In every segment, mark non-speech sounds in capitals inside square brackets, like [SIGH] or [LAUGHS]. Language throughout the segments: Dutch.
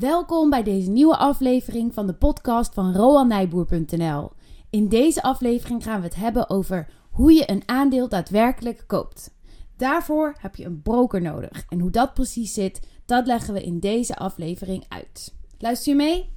Welkom bij deze nieuwe aflevering van de podcast van roannijboer.nl. In deze aflevering gaan we het hebben over hoe je een aandeel daadwerkelijk koopt. Daarvoor heb je een broker nodig en hoe dat precies zit, dat leggen we in deze aflevering uit. Luister je mee?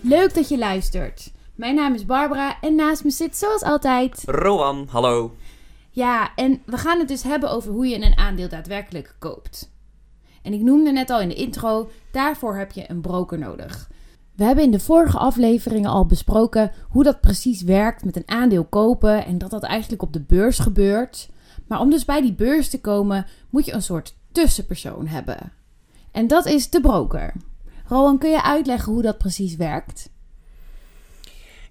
Leuk dat je luistert. Mijn naam is Barbara en naast me zit zoals altijd. Roan, hallo. Ja, en we gaan het dus hebben over hoe je een aandeel daadwerkelijk koopt. En ik noemde net al in de intro, daarvoor heb je een broker nodig. We hebben in de vorige afleveringen al besproken hoe dat precies werkt met een aandeel kopen en dat dat eigenlijk op de beurs gebeurt. Maar om dus bij die beurs te komen, moet je een soort tussenpersoon hebben. En dat is de broker. Rowan, kun je uitleggen hoe dat precies werkt?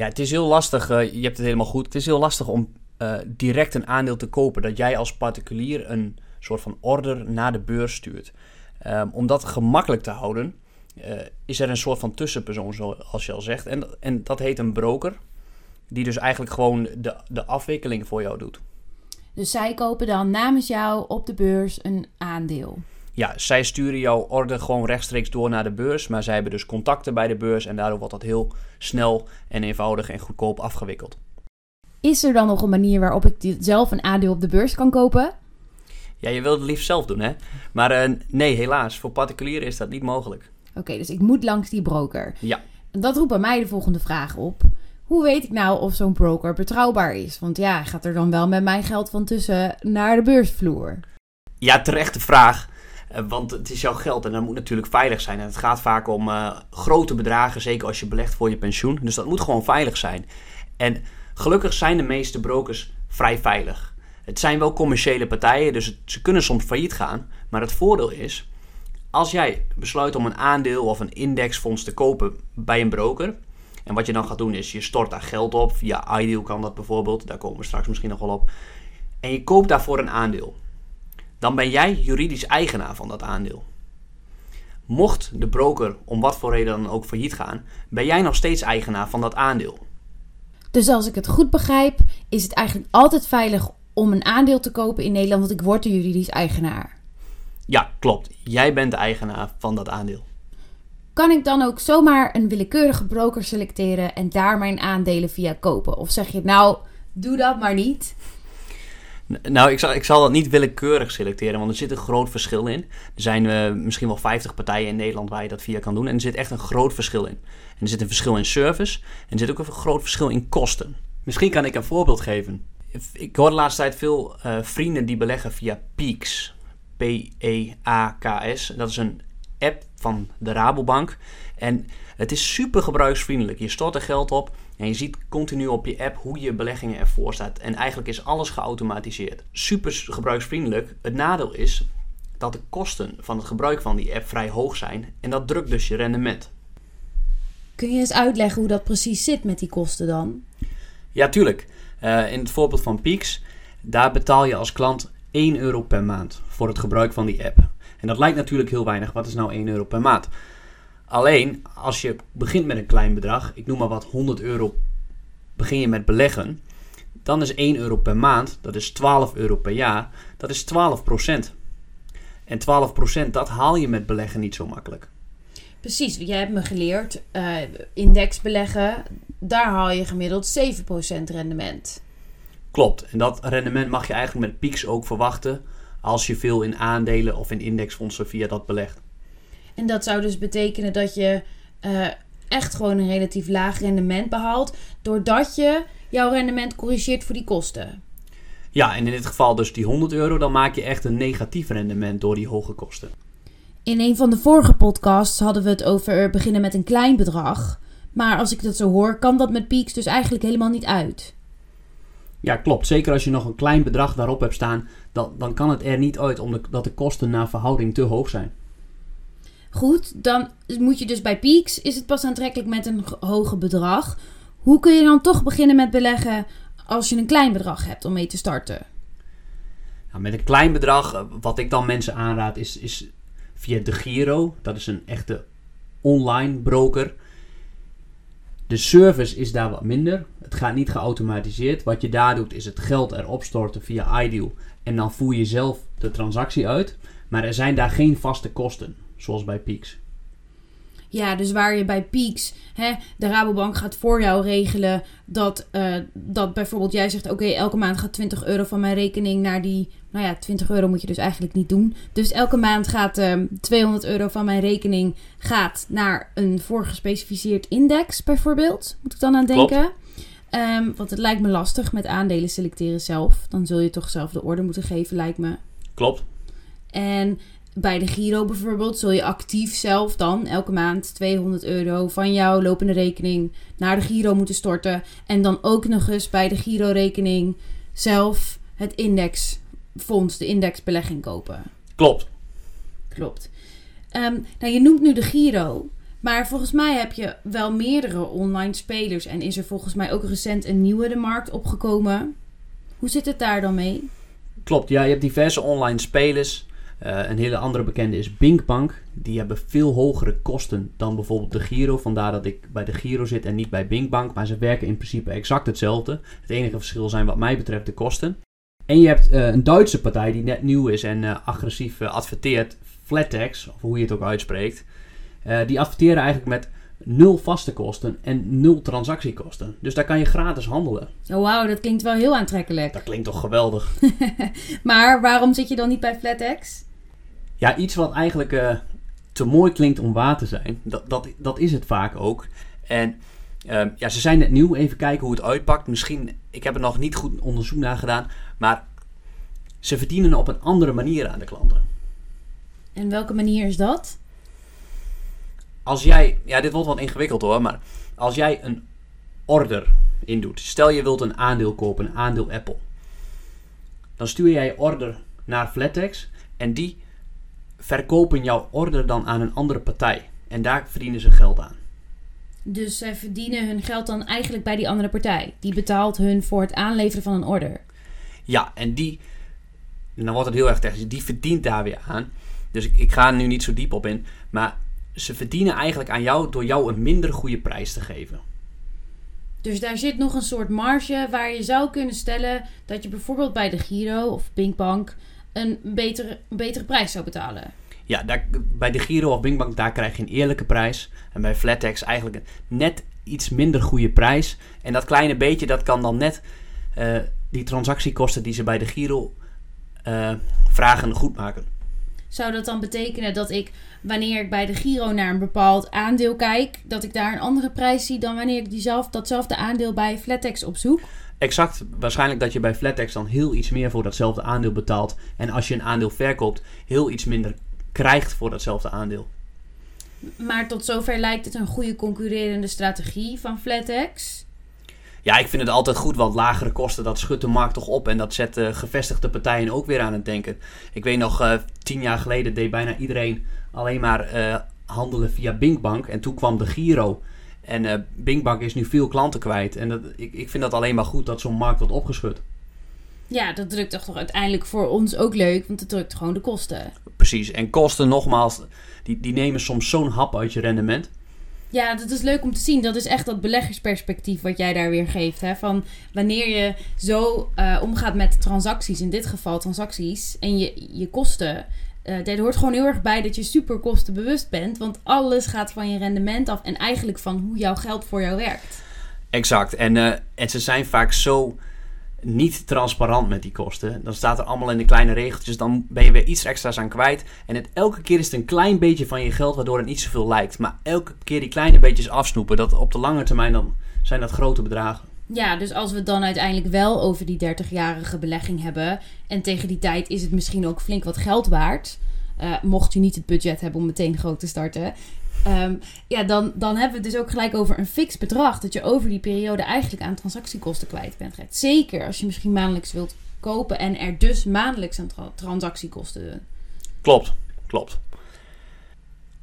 Ja, het is heel lastig. eh, je hebt het helemaal goed. Het is heel lastig om eh, direct een aandeel te kopen. Dat jij als particulier een soort van order naar de beurs stuurt. Ehm, om dat gemakkelijk te houden, eh, is er een soort van tussenpersoon, zoals je al zegt. En, en dat heet een broker. Die dus eigenlijk gewoon de, de afwikkeling voor jou doet. Dus zij kopen dan namens jou op de beurs een aandeel. Ja, zij sturen jouw order gewoon rechtstreeks door naar de beurs. Maar zij hebben dus contacten bij de beurs. En daardoor wordt dat heel snel en eenvoudig en goedkoop afgewikkeld. Is er dan nog een manier waarop ik zelf een aandeel op de beurs kan kopen? Ja, je wilt het liefst zelf doen, hè? Maar eh, nee, helaas. Voor particulieren is dat niet mogelijk. Oké, dus ik moet langs die broker. Ja. En dat roept bij mij de volgende vraag op. Hoe weet ik nou of zo'n broker betrouwbaar is? Want ja, gaat er dan wel met mijn geld van tussen naar de beursvloer? Ja, terechte vraag. Eh, Want het is jouw geld en dat moet natuurlijk veilig zijn. En het gaat vaak om eh, grote bedragen, zeker als je belegt voor je pensioen. Dus dat moet gewoon veilig zijn. En gelukkig zijn de meeste brokers vrij veilig. Het zijn wel commerciële partijen, dus ze kunnen soms failliet gaan. Maar het voordeel is, als jij besluit om een aandeel of een indexfonds te kopen bij een broker. En wat je dan gaat doen is, je stort daar geld op. Via iDeal kan dat bijvoorbeeld, daar komen we straks misschien nog wel op. En je koopt daarvoor een aandeel dan ben jij juridisch eigenaar van dat aandeel. Mocht de broker om wat voor reden dan ook failliet gaan, ben jij nog steeds eigenaar van dat aandeel. Dus als ik het goed begrijp, is het eigenlijk altijd veilig om een aandeel te kopen in Nederland, want ik word de juridisch eigenaar. Ja, klopt. Jij bent de eigenaar van dat aandeel. Kan ik dan ook zomaar een willekeurige broker selecteren en daar mijn aandelen via kopen? Of zeg je nou, doe dat maar niet? Nou, ik zal, ik zal dat niet willekeurig selecteren, want er zit een groot verschil in. Er zijn eh, misschien wel 50 partijen in Nederland waar je dat via kan doen. En er zit echt een groot verschil in. En er zit een verschil in service. En er zit ook een groot verschil in kosten. Misschien kan ik een voorbeeld geven. Ik hoor de laatste tijd veel eh, vrienden die beleggen via Peaks. P-E-A-K-S. Dat is een app van de Rabobank. En het is super gebruiksvriendelijk. Je stort er geld op en je ziet continu op je app hoe je beleggingen ervoor staat. En eigenlijk is alles geautomatiseerd. Super gebruiksvriendelijk. Het nadeel is dat de kosten van het gebruik van die app vrij hoog zijn. En dat drukt dus je rendement. Kun je eens uitleggen hoe dat precies zit met die kosten dan? Ja, tuurlijk. Eh, in het voorbeeld van Peaks, daar betaal je als klant 1 euro per maand voor het gebruik van die app. En dat lijkt natuurlijk heel weinig. Wat is nou 1 euro per maand? Alleen, als je begint met een klein bedrag, ik noem maar wat 100 euro, begin je met beleggen, dan is 1 euro per maand, dat is 12 euro per jaar, dat is 12% En 12% dat haal je met beleggen niet zo makkelijk. Precies, jij hebt me geleerd, eh, index beleggen, daar haal je gemiddeld 7% rendement. Klopt. En dat rendement mag je eigenlijk met Peaks ook verwachten als je veel in aandelen of in indexfondsen via dat belegt. En dat zou dus betekenen dat je eh, echt gewoon een relatief laag rendement behaalt, doordat je jouw rendement corrigeert voor die kosten. Ja, en in dit geval dus die 100 euro, dan maak je echt een negatief rendement door die hoge kosten. In een van de vorige podcasts hadden we het over beginnen met een klein bedrag. Maar als ik dat zo hoor, kan dat met Peaks dus eigenlijk helemaal niet uit. Ja, klopt. Zeker als je nog een klein bedrag daarop hebt staan, dan, dan kan het er niet uit omdat de kosten naar verhouding te hoog zijn. Goed, dan moet je dus bij Peaks, is het pas aantrekkelijk met een hoger bedrag. Hoe kun je dan toch beginnen met beleggen als je een klein bedrag hebt om mee te starten? Nou, met een klein bedrag, eh, wat ik dan mensen aanraad, is, is via de Giro. Dat is een echte online broker. De service is daar wat minder. Het gaat niet geautomatiseerd. Wat je daar doet is het geld erop storten via iDeal. En dan voer je zelf de transactie uit. Maar er zijn daar geen vaste kosten, zoals bij Peaks. Ja, dus waar je bij Peaks, hè, de Rabobank gaat voor jou regelen dat, uh, dat bijvoorbeeld jij zegt: Oké, elke maand gaat 20 euro van mijn rekening naar die. Nou ja, 20 euro moet je dus eigenlijk niet doen. Dus elke maand gaat uh, ehm, 200 euro van mijn rekening gaat naar een voorgespecificeerd index, bijvoorbeeld. Moet ik dan aan denken. Um, want het lijkt me lastig met aandelen selecteren zelf. Dan zul je toch zelf de orde moeten geven, lijkt me. Klopt. En bij de Giro bijvoorbeeld zul je actief zelf dan elke maand 200 euro van jouw lopende rekening naar de Giro moeten storten. En dan ook nog eens bij de Giro-rekening zelf het indexfonds, de indexbelegging kopen. Klopt. Klopt. Um, nou, je noemt nu de Giro. Maar volgens mij heb je wel meerdere online spelers. En is er volgens mij ook recent een nieuwe de markt opgekomen. Hoe zit het daar dan mee? Klopt, ja, je hebt diverse online spelers. Uh, een hele andere bekende is Binkbank. Die hebben veel hogere kosten dan bijvoorbeeld de Giro. Vandaar dat ik bij de Giro zit en niet bij Binkbank. Maar ze werken in principe exact hetzelfde. Het enige verschil zijn wat mij betreft de kosten. En je hebt uh, een Duitse partij die net nieuw is en uh, agressief adverteert. Flatex, of hoe je het ook uitspreekt. die adverteren eigenlijk met nul vaste kosten en nul transactiekosten. Dus daar kan je gratis handelen. Oh wauw, dat klinkt wel heel aantrekkelijk. Dat klinkt toch geweldig. [LAUGHS] maar waarom zit je dan niet bij Flatex? Ja, iets wat eigenlijk uh, te mooi klinkt om waar te zijn. Dat, dat, dat is het vaak ook. En uh, ja, ze zijn net nieuw. Even kijken hoe het uitpakt. Misschien, ik heb er nog niet goed onderzoek naar gedaan. Maar ze verdienen op een andere manier aan de klanten. En welke manier is dat? Als jij, ja, dit wordt wat ingewikkeld hoor, maar als jij een order indoet. Stel je wilt een aandeel kopen, een aandeel Apple. Dan stuur jij je order naar Flatex en die verkopen jouw order dan aan een andere partij. En daar verdienen ze geld aan. Dus zij verdienen hun geld dan eigenlijk bij die andere partij. Die betaalt hun voor het aanleveren van een order. Ja, en die, en dan wordt het heel erg technisch, die verdient daar weer aan. Dus ik, ik ga er nu niet zo diep op in. Maar ze verdienen eigenlijk aan jou door jou een minder goede prijs te geven. Dus daar zit nog een soort marge waar je zou kunnen stellen dat je bijvoorbeeld bij de Giro of Pinkbank een betere, betere prijs zou betalen. Ja, daar, bij de Giro of Binkbank daar krijg je een eerlijke prijs. En bij Flatex eigenlijk een net iets minder goede prijs. En dat kleine beetje, dat kan dan net uh, die transactiekosten die ze bij de Giro uh, vragen goed maken. Zou dat dan betekenen dat ik, wanneer ik bij de Giro naar een bepaald aandeel kijk, dat ik daar een andere prijs zie dan wanneer ik diezelf, datzelfde aandeel bij Flatex opzoek? Exact. Waarschijnlijk dat je bij Flatex dan heel iets meer voor datzelfde aandeel betaalt. En als je een aandeel verkoopt, heel iets minder krijgt voor datzelfde aandeel. Maar tot zover lijkt het een goede concurrerende strategie van Flatex. Ja, ik vind het altijd goed, want lagere kosten, dat schudt de markt toch op. En dat zet uh, gevestigde partijen ook weer aan het denken. Ik weet nog, uh, tien jaar geleden deed bijna iedereen alleen maar uh, handelen via Binkbank. En toen kwam de Giro. En uh, Binkbank is nu veel klanten kwijt. En dat, ik, ik vind dat alleen maar goed dat zo'n markt wordt opgeschud. Ja, dat drukt toch uiteindelijk voor ons ook leuk, want het drukt gewoon de kosten. Precies, en kosten nogmaals, die, die nemen soms zo'n hap uit je rendement. Ja, dat is leuk om te zien. Dat is echt dat beleggersperspectief wat jij daar weer geeft. Hè? Van wanneer je zo uh, omgaat met transacties, in dit geval transacties, en je, je kosten. Uh, er hoort gewoon heel erg bij dat je super kostenbewust bent. Want alles gaat van je rendement af en eigenlijk van hoe jouw geld voor jou werkt. Exact. En, uh, en ze zijn vaak zo niet transparant met die kosten. Dan staat er allemaal in de kleine regeltjes. Dan ben je weer iets extra's aan kwijt. En het, elke keer is het een klein beetje van je geld, waardoor het niet zoveel lijkt. Maar elke keer die kleine beetjes afsnoepen, dat op de lange termijn dan zijn dat grote bedragen. Ja, dus als we het dan uiteindelijk wel over die 30-jarige belegging hebben. En tegen die tijd is het misschien ook flink wat geld waard. Uh, mocht je niet het budget hebben om meteen groot te starten. Um, ja, dan, dan hebben we het dus ook gelijk over een fix bedrag. Dat je over die periode eigenlijk aan transactiekosten kwijt bent. Zeker als je misschien maandelijks wilt kopen en er dus maandelijks aan tra transactiekosten doen. Klopt, klopt.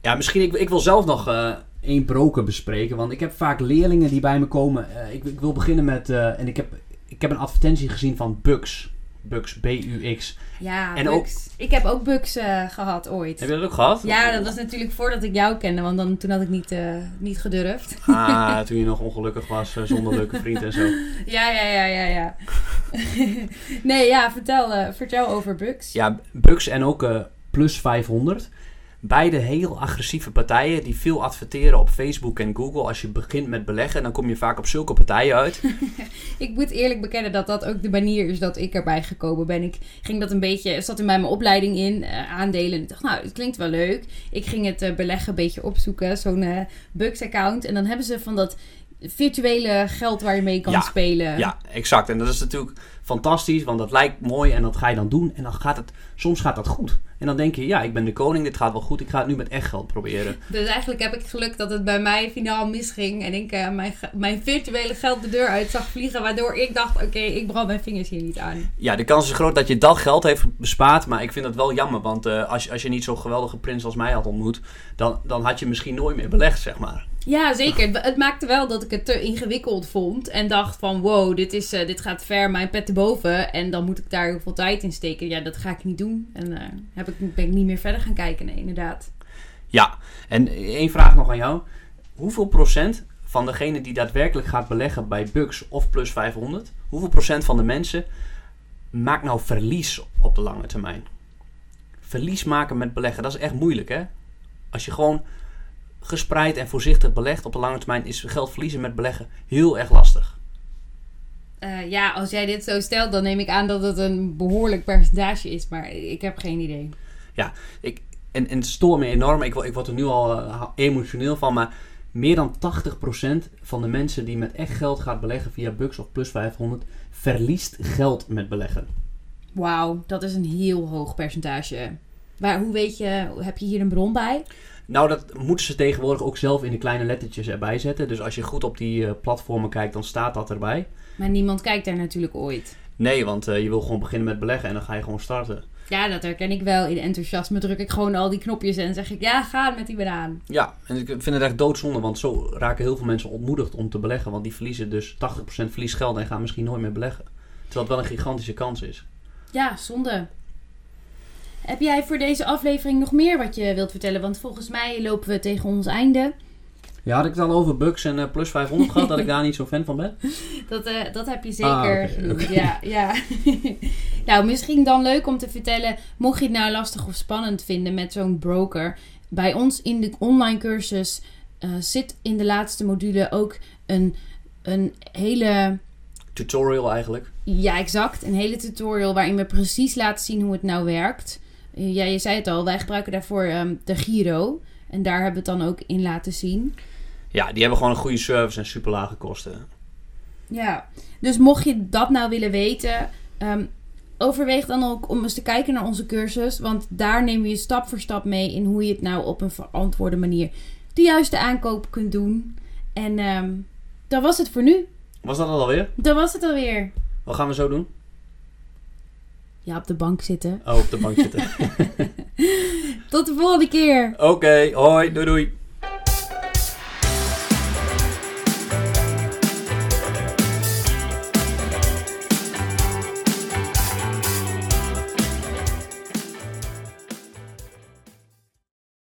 Ja, misschien, ik, ik wil zelf nog uh, één broker bespreken. Want ik heb vaak leerlingen die bij me komen. Uh, ik, ik, wil beginnen met, uh, en ik heb, ik heb een advertentie gezien van Bugs. Bux, B-U-X. Ja, En Bugs. Ik heb ook Bugs eh, gehad ooit. Heb je dat ook gehad? Ja, dat was natuurlijk voordat ik jou kende, want dan, toen had ik niet, eh, niet gedurfd. Ah, [LAUGHS] toen je nog ongelukkig was eh, zonder leuke vriend en zo. [LAUGHS] Ja, ja, ja, ja, ja. [LAUGHS] nee, ja, vertel, eh, vertel over Bugs. Ja, Bux en ook eh, Plus 500. Beide heel agressieve partijen die veel adverteren op Facebook en Google. Als je begint met beleggen, dan kom je vaak op zulke partijen uit. [LAUGHS] Ik moet eerlijk bekennen dat dat ook de manier is dat ik erbij gekomen ben. Ik ging dat een beetje, zat in mijn opleiding in, eh, aandelen. Ik dacht, nou, het klinkt wel leuk. Ik ging het eh, beleggen een beetje opzoeken, zo'n eh Bugs account. En dan hebben ze van dat virtuele geld waar je mee kan Ja, spelen. Ja, exact. En dat is natuurlijk fantastisch, want dat lijkt mooi en dat ga je dan doen. En dan gaat het, soms gaat dat goed. En dan denk je, ja, ik ben de koning, dit gaat wel goed. Ik ga het nu met echt geld proberen. [LAUGHS] Dus eigenlijk heb ik geluk dat het bij mij finaal misging. En ik eh, mijn, mijn virtuele geld de deur uit zag vliegen. Waardoor ik dacht, oké, ik brand mijn vingers hier niet aan. Ja, de kans is groot dat je dat geld heeft bespaard. Maar ik vind dat wel jammer, want eh, als, als je niet zo'n geweldige prins als mij had ontmoet... Dan, dan had je misschien nooit meer belegd, zeg maar. Ja, zeker. Het- maakte wel dat ik het te ingewikkeld vond. En dacht van, wow, dit, is, eh, dit gaat ver mijn pet te boven. En dan moet ik daar heel veel tijd in steken. Ja, dat ga ik niet doen. En eh, heb ik, ben ik niet meer verder gaan kijken. Nee, inderdaad. Ja, en één vraag nog aan jou. Hoeveel procent van degene die daadwerkelijk gaat beleggen bij Bux of Plus 500... hoeveel procent van de mensen maakt nou verlies op de lange termijn? Verlies maken met beleggen, dat is echt moeilijk, hè? Als je gewoon gespreid en voorzichtig belegt op de lange termijn... is geld verliezen met beleggen heel erg lastig. Eh, ja, als jij dit zo stelt, dan neem ik aan dat het een behoorlijk percentage is. Maar ik heb geen idee. Ik, en, en het stoort me enorm. Ik, ik word er nu al eh, emotioneel van. Maar meer dan 80% van de mensen die met echt geld gaat beleggen via Bux of Plus 500 verliest geld met beleggen. Wauw, dat is een heel hoog percentage. Maar hoe weet je, heb je hier een bron bij? Nou, dat moeten ze tegenwoordig ook zelf in de kleine lettertjes erbij zetten. Dus als je goed op die eh, platformen kijkt, dan staat dat erbij. Maar niemand kijkt daar natuurlijk ooit. Nee, want eh, je wil gewoon beginnen met beleggen en dan ga je gewoon starten. Ja, dat herken ik wel. In enthousiasme druk ik gewoon al die knopjes en zeg ik, ja, ga met die banaan. Ja, en ik vind het echt doodzonde, want zo raken heel veel mensen ontmoedigd om te beleggen. Want die verliezen dus 80% verlies geld en gaan misschien nooit meer beleggen. Terwijl het wel een gigantische kans is. Ja, zonde. Heb jij voor deze aflevering nog meer wat je wilt vertellen? Want volgens mij lopen we tegen ons einde. Ja, had ik het al over Bucks en eh, plus 500 gehad, dat ik [LAUGHS] daar niet zo fan van ben? Dat, eh, dat heb je zeker Ah, oké. Ja, ja. [LAUGHS] nou, misschien dan leuk om te vertellen, mocht je het nou lastig of spannend vinden met zo'n broker. Bij ons in de online cursus eh, zit in de laatste module ook een, een hele Tutorial eigenlijk. Ja, exact. Een hele tutorial waarin we precies laten zien hoe het nou werkt. Ja, je zei het al, wij gebruiken daarvoor ehm, de Giro. En daar hebben we het dan ook in laten zien. Ja, die hebben gewoon een goede service en super lage kosten. Ja. Dus mocht je dat nou willen weten, ehm, overweeg dan ook om eens te kijken naar onze cursus. Want daar nemen we je stap voor stap mee in hoe je het nou op een verantwoorde manier de juiste aankoop kunt doen. En ehm dat was het voor nu. Was dat het alweer? Dat was het alweer. Wat gaan we zo doen? Ja, op de bank zitten. Oh, op de bank zitten. [LAUGHS] Tot de volgende keer. Oké, hoi, doei doei.